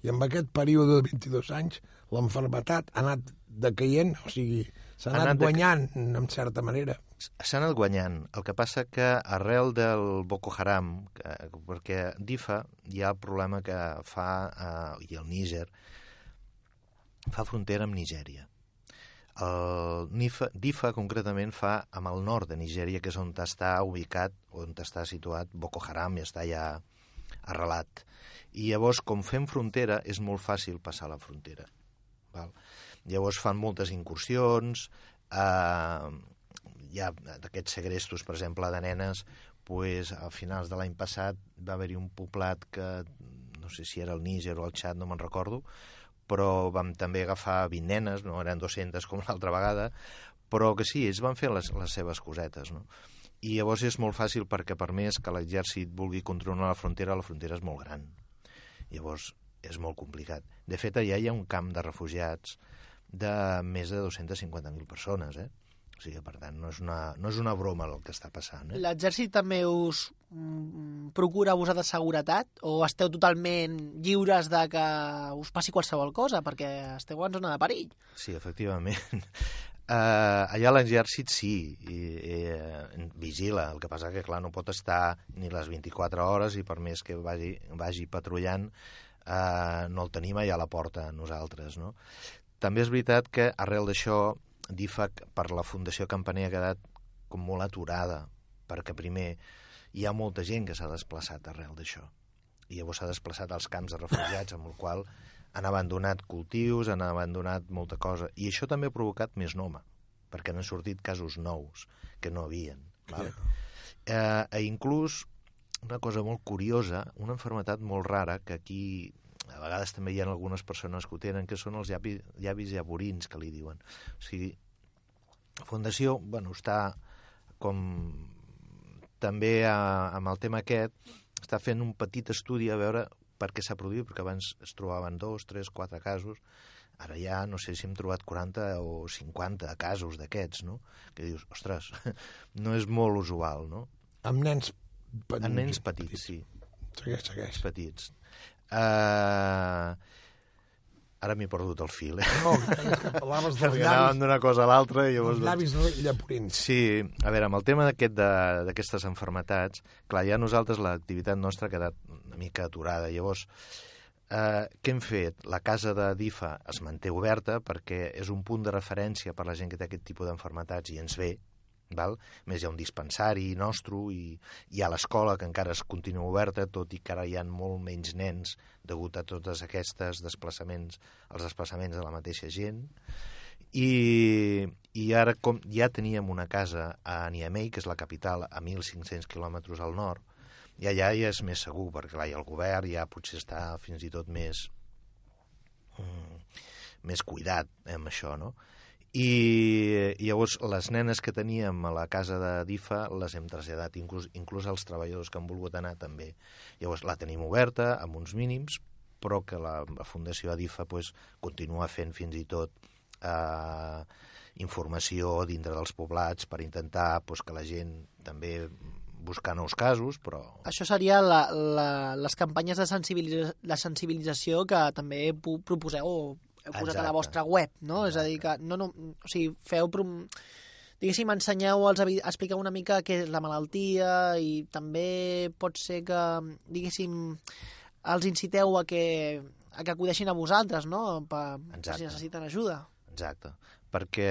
I en aquest període de 22 anys l'enfermetat ha anat decaient, o sigui, s'ha Ha anat, anat guanyant, en certa manera. S'ha anat guanyant. El que passa que arrel del Boko Haram, que, perquè DIFA hi ha el problema que fa, eh, i el Níger, fa frontera amb Nigèria. El NIFA, DIFA concretament fa amb el nord de Nigèria, que és on està ubicat, on està situat Boko Haram i està ja arrelat. I llavors, com fem frontera, és molt fàcil passar la frontera. Val? Llavors fan moltes incursions, eh, hi ha d'aquests segrestos, per exemple, de nenes, pues, a finals de l'any passat va haver-hi un poblat que, no sé si era el Níger o el Txad, no me'n recordo, però vam també agafar 20 nenes, no eren 200 com l'altra vegada, però que sí, ells van fer les, les seves cosetes, no? I llavors és molt fàcil perquè per més que l'exèrcit vulgui controlar la frontera, la frontera és molt gran. Llavors és molt complicat. De fet, allà hi ha un camp de refugiats de més de 250.000 persones, eh? O sigui, per tant, no és una, no és una broma el que està passant. Eh? L'exèrcit també us mm, procura abusar de seguretat o esteu totalment lliures de que us passi qualsevol cosa perquè esteu en zona de perill? Sí, efectivament. Uh, <laughs> allà l'exèrcit sí, i, i, eh, vigila, el que passa que clar no pot estar ni les 24 hores i per més que vagi, vagi patrullant uh, no el tenim allà a la porta nosaltres. No? També és veritat que arrel d'això DIFAC per la Fundació Campaner ha quedat com molt aturada, perquè primer hi ha molta gent que s'ha desplaçat arrel d'això i llavors s'ha desplaçat als camps de refugiats amb el qual han abandonat cultius, han abandonat molta cosa, i això també ha provocat més noma, perquè han sortit casos nous que no havien. Val? Eh, eh, inclús, una cosa molt curiosa, una enfermetat molt rara, que aquí a vegades també hi ha algunes persones que ho tenen, que són els llavis, llavis llavorins, que li diuen. O sigui, la Fundació, bueno, està com també a, amb el tema aquest, està fent un petit estudi a veure per què s'ha produït, perquè abans es trobaven dos, tres, quatre casos, Ara ja no sé si hem trobat 40 o 50 casos d'aquests, no? Que dius, ostres, <laughs> no és molt usual, no? Amb nens petits. En nens petits, sí, Segueix, segueix. petits. Uh, ara m'he perdut el fil, eh? No, que parlaves dels <laughs> llavis, d'una cosa a l'altra i llavors... dels llavis de llapurins. Sí, a veure, amb el tema d'aquest de- d'aquestes enfermetats, clar, ja nosaltres l'activitat nostra ha quedat una mica aturada. Llavors, eh, què hem fet? La casa de DIFA es manté oberta perquè és un punt de referència per la gent que té aquest tipus d'enfermetats i ens ve, val? Més hi ha un dispensari nostre i hi ha l'escola que encara es continua oberta, tot i que ara hi ha molt menys nens degut a totes aquestes desplaçaments, els desplaçaments de la mateixa gent. I, i ara com ja teníem una casa a Niamey, que és la capital, a 1.500 quilòmetres al nord, i allà ja és més segur, perquè clar, hi ha el govern, ja potser està fins i tot més, mm, més cuidat amb això, no? I, i llavors les nenes que teníem a la casa de DIFA les hem traslladat, inclús, inclús els treballadors que han volgut anar també. Llavors la tenim oberta, amb uns mínims, però que la, la Fundació Adifa pues, continua fent fins i tot eh, informació dintre dels poblats per intentar pues, que la gent també buscar nous casos, però Això seria la, la, les campanyes de, sensibilitza, de sensibilització que també proposeu o heu posat a la Exacte. vostra web, no? És a dir, que no, no, o sigui, feu... Prom... Diguéssim, ensenyeu, els, expliqueu una mica què és la malaltia i també pot ser que, diguéssim, els inciteu a que, a que acudeixin a vosaltres, no? Per, per Exacte. si necessiten ajuda. Exacte, perquè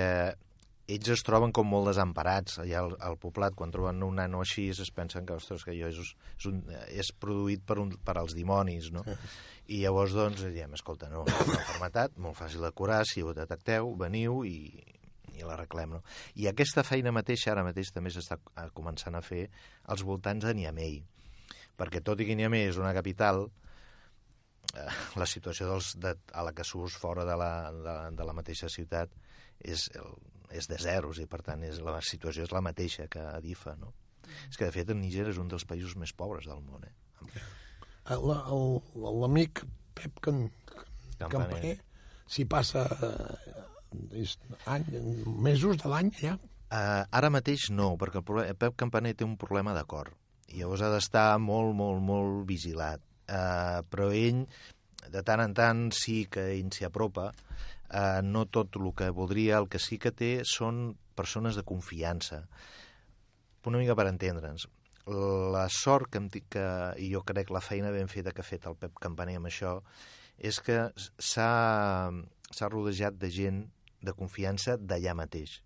ells es troben com molt desemparats allà al, al poblat, quan troben un nano així es pensen que, ostres, que allò és, és, un, és produït per, un, per als dimonis, no? <laughs> I llavors, doncs, diem, escolta, no, una malaltat, molt fàcil de curar, si ho detecteu, veniu i, i l'arreglem, no? I aquesta feina mateixa, ara mateix, també s'està eh, començant a fer als voltants de Niamey, perquè tot i que Niamey és una capital, eh, la situació dels, de, a la que surts fora de la, de, de la mateixa ciutat és, el, és de zeros i per tant és, la situació és la mateixa que a Difa, no? És que de fet el Níger és un dels països més pobres del món, eh? Eh, L'amic Pep Can, Campaner. Campaner, si passa eh, és any, mesos de l'any ja, Uh, ara mateix no, perquè el problema, Pep Campaner té un problema de cor i llavors ha d'estar molt, molt, molt vigilat. Uh, però ell, de tant en tant, sí que ell s'hi apropa, uh, no tot el que voldria, el que sí que té són persones de confiança. Una mica per entendre'ns. La sort que, que, i jo crec la feina ben feta que ha fet el Pep Campaner amb això, és que s'ha rodejat de gent de confiança d'allà mateix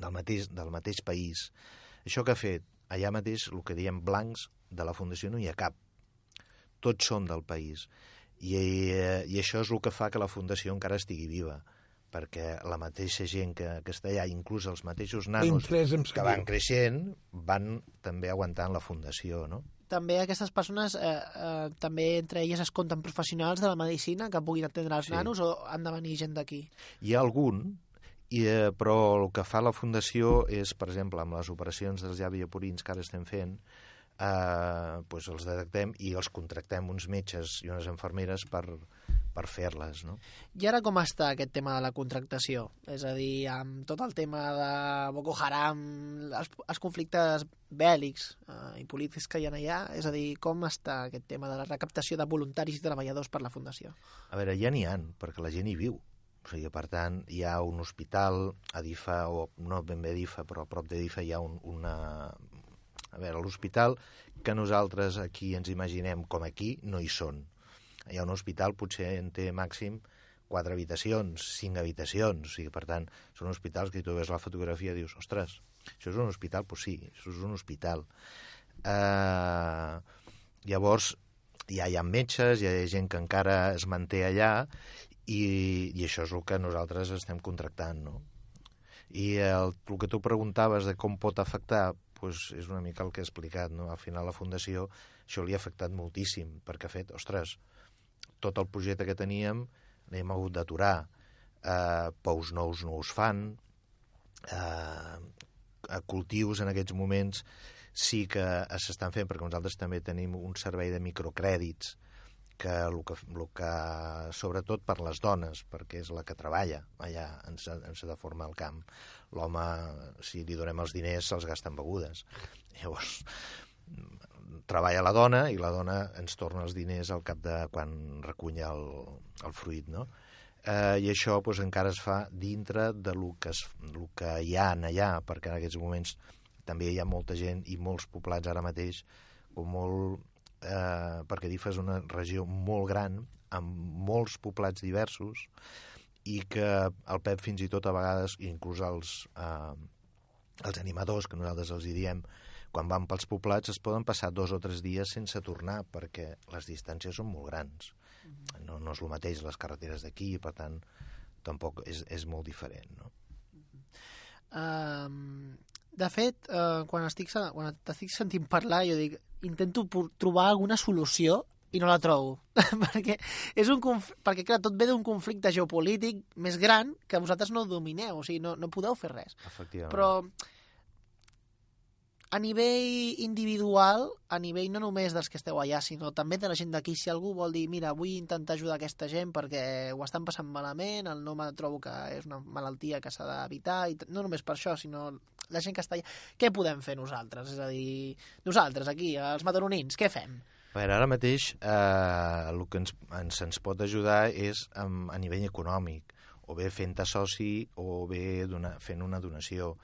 del mateix, del mateix país. Això que ha fet allà mateix, el que diem blancs, de la Fundació no hi ha cap. Tots són del país. I, eh, I això és el que fa que la Fundació encara estigui viva perquè la mateixa gent que, que està allà, inclús els mateixos nanos que van creixent, van també aguantant la Fundació, no? També aquestes persones, eh, eh, també entre elles es compten professionals de la medicina que puguin atendre els Sí. nanos o han de venir gent d'aquí? Hi ha algun, i, eh, però el que fa la Fundació és, per exemple, amb les operacions dels llavis purins que ara estem fent, eh, doncs els detectem i els contractem uns metges i unes infermeres per, per fer-les, no? I ara com està aquest tema de la contractació? És a dir, amb tot el tema de Boko Haram, els, els conflictes bèl·lics eh, i polítics que hi ha allà, és a dir, com està aquest tema de la recaptació de voluntaris i treballadors per la Fundació? A veure, ja n'hi han, perquè la gent hi viu. O sigui, per tant, hi ha un hospital a Difa, o no ben bé a Difa, però a prop de Difa hi ha un, una... A veure, l'hospital que nosaltres aquí ens imaginem com aquí, no hi són. Hi ha un hospital, potser en té màxim quatre habitacions, cinc habitacions, o per tant, són hospitals que tu veus la fotografia i dius, ostres, això és un hospital? Doncs sí, això és un hospital. Eh, llavors, ja hi ha metges, hi ha gent que encara es manté allà i, i això és el que nosaltres estem contractant, no? I el, el que tu preguntaves de com pot afectar, doncs és una mica el que he explicat, no? Al final la Fundació això li ha afectat moltíssim, perquè ha fet, ostres, tot el projecte que teníem l'hem hagut d'aturar, eh, pous nous no us fan, eh, cultius en aquests moments sí que s'estan fent, perquè nosaltres també tenim un servei de microcrèdits que el que, el que sobretot per les dones, perquè és la que treballa allà en en de forma al camp. L'home, si li donem els diners, se'ls gasta en begudes. Llavors, treballa la dona i la dona ens torna els diners al cap de quan recunya el, el fruit, no? Eh, I això doncs, encara es fa dintre de lo que, es, lo que hi ha allà, perquè en aquests moments també hi ha molta gent i molts poblats ara mateix com molt eh, perquè DIFA és una regió molt gran, amb molts poblats diversos, i que el Pep fins i tot a vegades, inclús els, eh, els animadors, que nosaltres els hi diem, quan van pels poblats es poden passar dos o tres dies sense tornar perquè les distàncies són molt grans. No, no és el mateix les carreteres d'aquí, per tant, tampoc és, és molt diferent, no? Um, de fet, uh, quan estic, se- quan t'estic sentint parlar, jo dic, intento trobar alguna solució i no la trobo. <laughs> perquè, és un conf... perquè, clar, tot ve d'un conflicte geopolític més gran que vosaltres no domineu, o sigui, no, no podeu fer res. Efectivament. Però a nivell individual, a nivell no només dels que esteu allà, sinó també de la gent d'aquí, si algú vol dir, mira, vull intentar ajudar aquesta gent perquè ho estan passant malament, el no me trobo que és una malaltia que s'ha d'evitar, i no només per això, sinó la gent que està allà, què podem fer nosaltres? És a dir, nosaltres aquí, els mataronins, què fem? A veure, ara mateix eh, el que ens, ens, ens pot ajudar és amb, a nivell econòmic, o bé fent-te soci o bé donar, fent una donació.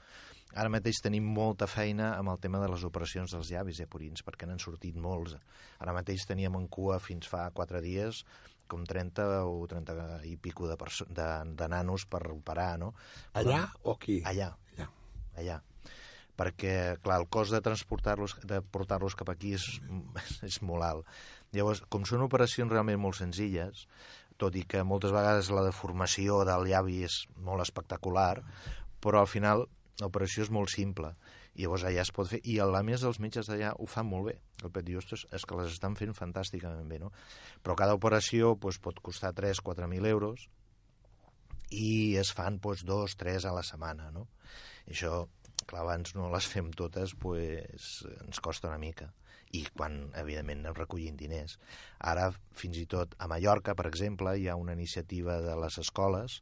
Ara mateix tenim molta feina amb el tema de les operacions dels llavis eh, purins, perquè n'han sortit molts. Ara mateix teníem en cua fins fa quatre dies com 30 o 30 i pico de, de, de nanos per operar, no? Allà o aquí? Allà, Allà. Allà perquè, clar, el cost de transportar-los de portar-los cap aquí és, és molt alt. Llavors, com són operacions realment molt senzilles, tot i que moltes vegades la deformació del llavi és molt espectacular, però al final l'operació és molt simple i llavors allà es pot fer, i a més els metges d'allà ho fan molt bé, el pet diu, "Ostres, és que les estan fent fantàsticament bé, no? Però cada operació doncs, pot costar 3-4.000 euros i es fan doncs, dos, tres a la setmana, no? I això, clar, abans no les fem totes, pues, ens costa una mica i quan, evidentment, anem recollint diners. Ara, fins i tot, a Mallorca, per exemple, hi ha una iniciativa de les escoles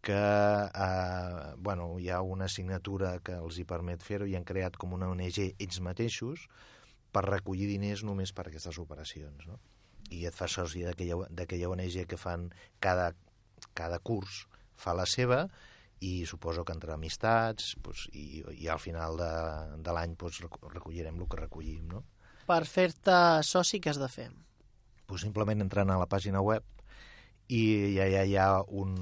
que eh, bueno, hi ha una assignatura que els hi permet fer-ho i han creat com una ONG ells mateixos per recollir diners només per aquestes operacions. No? I et fa d'aquella d'aquella ONG que fan cada, cada curs fa la seva i suposo que entre amistats pues, i, i al final de, de l'any pues, reco- recollirem el que recollim. No? Per fer-te soci, què has de fer? pues simplement entrant a la pàgina web i ja, ja hi ha un,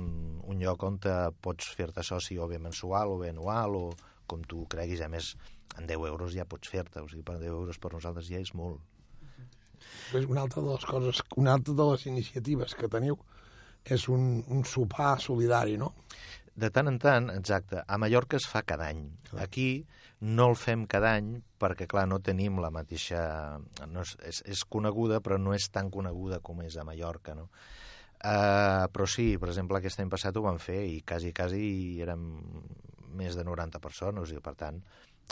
un lloc on te pots fer-te soci o bé mensual o bé anual o com tu creguis, a més en 10 euros ja pots fer-te, o sigui, per 10 euros per nosaltres ja és molt. És una altra de les coses, una altra de les iniciatives que teniu és un, un sopar solidari, no? De tant en tant, exacte, a Mallorca es fa cada any. Aquí no el fem cada any perquè, clar, no tenim la mateixa... No és, és, és coneguda, però no és tan coneguda com és a Mallorca, no? Uh, però sí, per exemple, aquest any passat ho vam fer i quasi, quasi érem més de 90 persones i, per tant,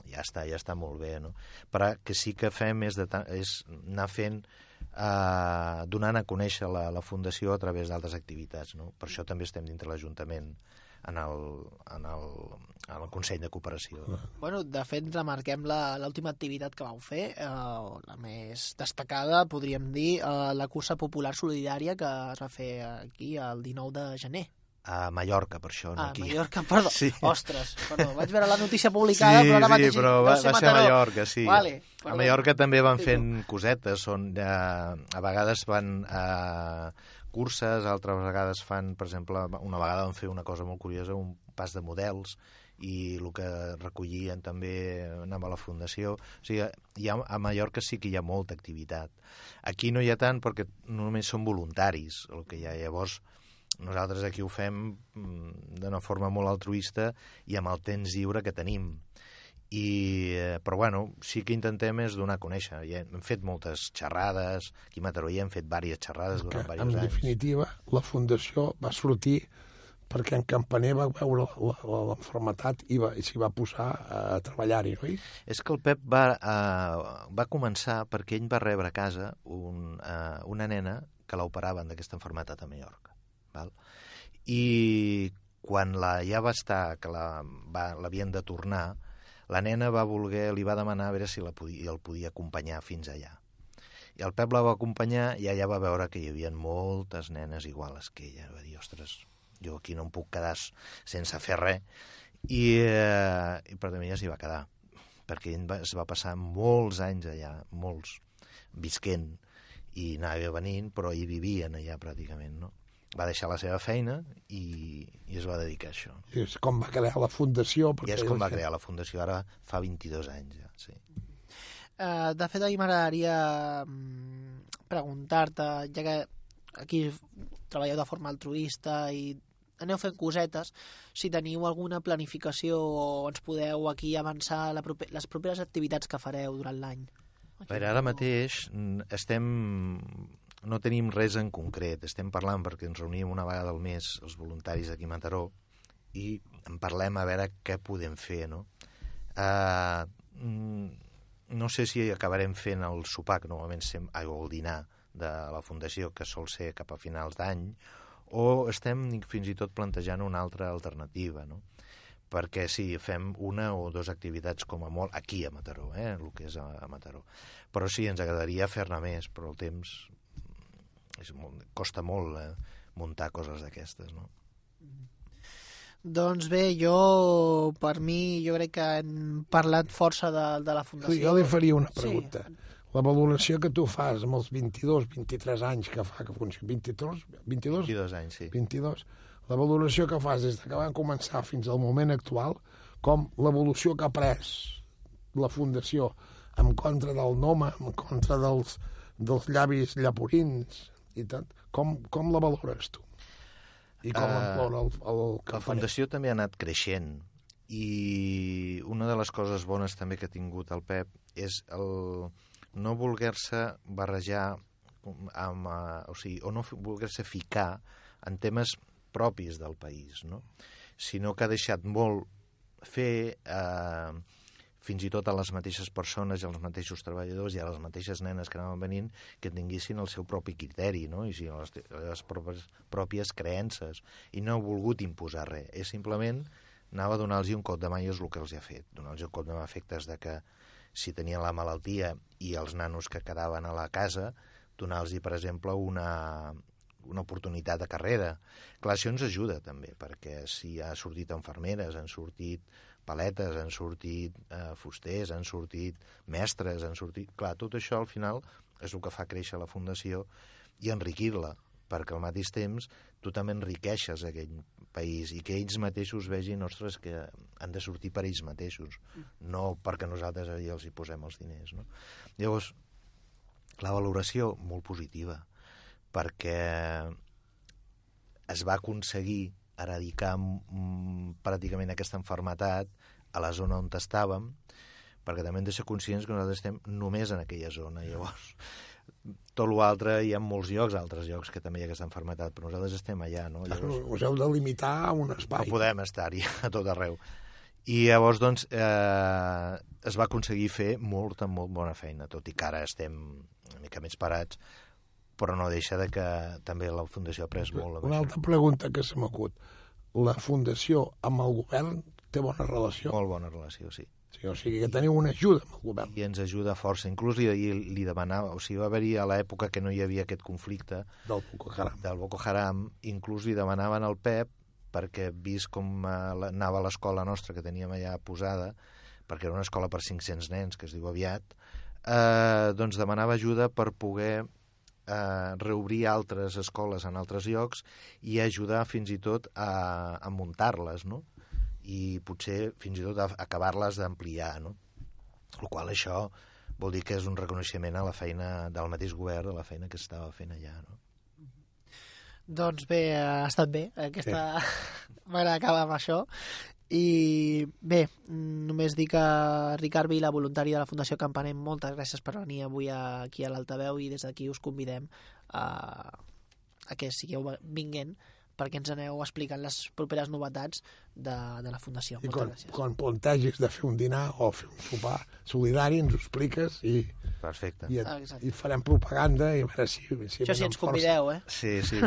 ja està, ja està molt bé, no? Però que sí que fem és, de és anar fent eh, donant a conèixer la, la Fundació a través d'altres activitats. No? Per això també estem dintre l'Ajuntament en el, en, el, en el Consell de Cooperació. Bueno, de fet, remarquem la- l'última activitat que vau fer, eh, la més destacada, podríem dir, eh, la cursa popular solidària que es va fer aquí el 19 de gener. A Mallorca, per això, no Ah, aquí. Mallorca, perdó. <laughs> Sí. Ostres, perdó, vaig veure la notícia publicada, sí, però ara sí, mateix però deu va, ser va ser a. Mallorca, sí. Vale, a perdó. Mallorca també van fent cosetes, on eh, a vegades van eh, curses, altres vegades fan, per exemple, una vegada van fer una cosa molt curiosa, un pas de models, i el que recollien també anava a la fundació. O sigui, hi ha, a Mallorca sí que hi ha molta activitat. Aquí no hi ha tant perquè només són voluntaris, el que hi ha. Llavors, nosaltres aquí ho fem mm, d'una forma molt altruista i amb el temps lliure que tenim. I, eh, però bueno, sí que intentem és donar a conèixer. Ja hem fet moltes xerrades, aquí a Mataró ja hem fet diverses xerrades Que, durant en diversos anys. definitiva, la Fundació va sortir perquè en Campaner va veure l'enfermetat i, va, i s'hi va posar a treballar-hi, oi? És que el Pep va, uh, va començar perquè ell va rebre a casa un, uh, una nena que l'operaven d'aquesta malaltia a Mallorca. Val? I quan la ja va estar, que l'havien la, de tornar, la nena va voler, li va demanar a veure si la podia, el podia acompanyar fins allà. I el Pep la va acompanyar i allà va veure que hi havia moltes nenes iguals que ella. Va dir, ostres, jo aquí no em puc quedar sense fer res. I, eh, i per tant ella s'hi va quedar, perquè ell va, es va passar molts anys allà, molts, visquent, i anava venint, però hi vivien allà pràcticament, no? Va deixar la seva feina i, i es va dedicar a això. I és com va crear la fundació. I és com va crear la fundació, ara fa 22 anys ja, sí. Uh, de fet, a mi m'agradaria mm, preguntar-te, ja que aquí treballeu de forma altruista i aneu fent cosetes, si teniu alguna planificació o ens podeu aquí avançar la proper, les properes activitats que fareu durant l'any. Veure, ara mateix mm, estem no tenim res en concret. Estem parlant perquè ens reunim una vegada al mes els voluntaris aquí a Mataró i en parlem a veure què podem fer, no? Uh, no sé si acabarem fent el sopar, que normalment sem, o el dinar de la Fundació, que sol ser cap a finals d'any, o estem fins i tot plantejant una altra alternativa, no? perquè sí, fem una o dues activitats com a molt aquí a Mataró, eh, el que és a, a Mataró. Però sí, ens agradaria fer-ne més, però el temps és molt, costa molt eh, muntar coses d'aquestes, no? Doncs bé, jo, per mi, jo crec que hem parlat força de, de la Fundació. Jo li faria una pregunta. Sí. La valoració que tu fas amb els 22, 23 anys que fa que funciona, 22, 22? 22 anys, sí. 22. La valoració que fas des que van començar fins al moment actual, com l'evolució que ha pres la Fundació en contra del Noma, en contra dels, dels llavis llaporins, i tant. Com, com la valores tu? I com uh, valora el, el La Fundació també ha anat creixent i una de les coses bones també que ha tingut el Pep és el no voler-se barrejar amb, uh, o sigui, o no voler-se ficar en temes propis del país, no? sinó que ha deixat molt fer eh, fins i tot a les mateixes persones i als mateixos treballadors i a les mateixes nenes que anaven venint que tinguessin el seu propi criteri no? i les, les pròpies, pròpies creences i no ha volgut imposar res és simplement anava a donar-los un cop de mà i és el que els ha fet donar-los un cop de mà efectes de que si tenien la malaltia i els nanos que quedaven a la casa donar-los per exemple una, una oportunitat de carrera. Clar, això ens ajuda també, perquè si ha sortit enfermeres, han sortit paletes, han sortit eh, fusters, han sortit mestres, han sortit... Clar, tot això al final és el que fa créixer la Fundació i enriquir-la, perquè al mateix temps tu també enriqueixes aquell país i que ells mateixos vegin, ostres, que han de sortir per ells mateixos, no perquè nosaltres allà els hi posem els diners. No? Llavors, la valoració molt positiva, perquè es va aconseguir eradicar mm, pràcticament aquesta enfermetat a la zona on estàvem, perquè també hem de ser conscients que nosaltres estem només en aquella zona. Llavors, tot l'altre hi ha molts llocs, altres llocs que també hi ha aquesta enfermetat, però nosaltres estem allà, no? Llavors, us heu de limitar a un espai. No podem estar-hi <laughs> a tot arreu. I llavors, doncs, eh, es va aconseguir fer molta, molt bona feina, tot i que ara estem una mica més parats, però no deixa de que també la Fundació ha pres molt. Una altra pregunta que se m'acut. La Fundació amb el govern té bona relació? Molt bona relació, sí. sí o sigui que teniu una ajuda amb el govern. I ens ajuda força. Inclús li, li demanava, o sigui, va haver-hi a l'època que no hi havia aquest conflicte del Boko Haram, del Boko Haram inclús li demanaven al PEP perquè vist com eh, anava l'escola nostra que teníem allà posada, perquè era una escola per 500 nens, que es diu aviat, eh, doncs demanava ajuda per poder eh, reobrir altres escoles en altres llocs i ajudar fins i tot a, a muntar-les, no? I potser fins i tot acabar-les d'ampliar, no? El qual això vol dir que és un reconeixement a la feina del mateix govern, a la feina que estava fent allà, no? Doncs bé, ha estat bé aquesta... Sí. <laughs> M'agrada acabar amb això i bé, només dir que Ricard Vila, voluntari de la Fundació Campanem, moltes gràcies per venir avui aquí a l'Altaveu i des d'aquí us convidem a, a que sigueu vinguent perquè ens aneu explicant les properes novetats de, de la Fundació. I Moltes quan, gràcies. quan plantegis de fer un dinar o fer un sopar solidari, ens ho expliques i, Perfecte. i, exacte. i farem propaganda i a veure si... si Això anem ens força. convideu, eh? Sí, sí.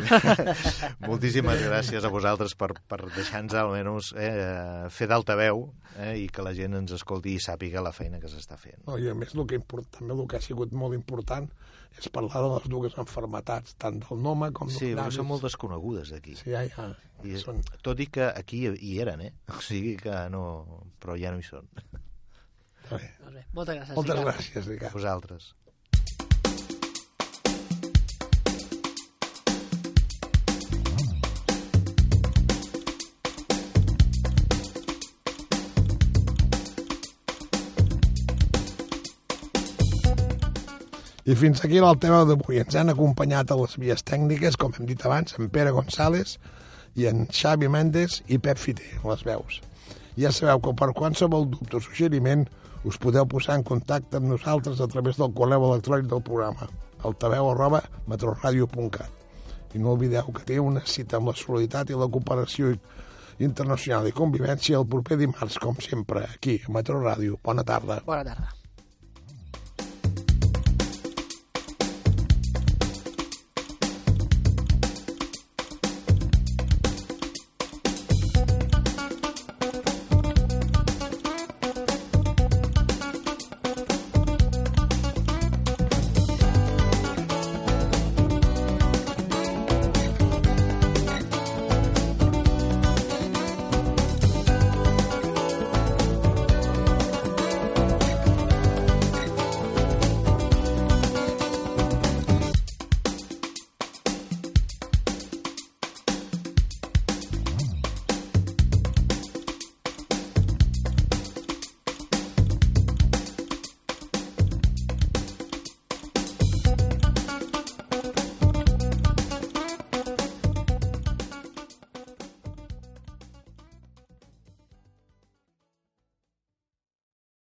<laughs> Moltíssimes gràcies a vosaltres per, per deixar-nos almenys eh, fer d'altaveu eh, i que la gent ens escolti i sàpiga la feina que s'està fent. No, I a més, el que import, també el que ha sigut molt important és parlar de les dues enfermetats, tant del Noma com Sí, del perquè són molt desconegudes aquí. Sí, ja, ja. I, Són... tot i que aquí hi eren, eh? O sigui que no... Però ja no hi són. Bé. Doncs bé, moltes gràcies. Moltes Ricard. gràcies, Ricard. Vosaltres. I fins aquí l'altaveu d'avui. Ens han acompanyat a les vies tècniques, com hem dit abans, en Pere González i en Xavi Mendes i Pep Fiter, les veus. Ja sabeu que per qualsevol dubte o suggeriment us podeu posar en contacte amb nosaltres a través del correu electrònic del programa altaveu arroba metroradio.cat i no oblideu que té una cita amb la solidaritat i la cooperació internacional i convivència el proper dimarts, com sempre, aquí, a Metro Ràdio. Bona tarda. Bona tarda.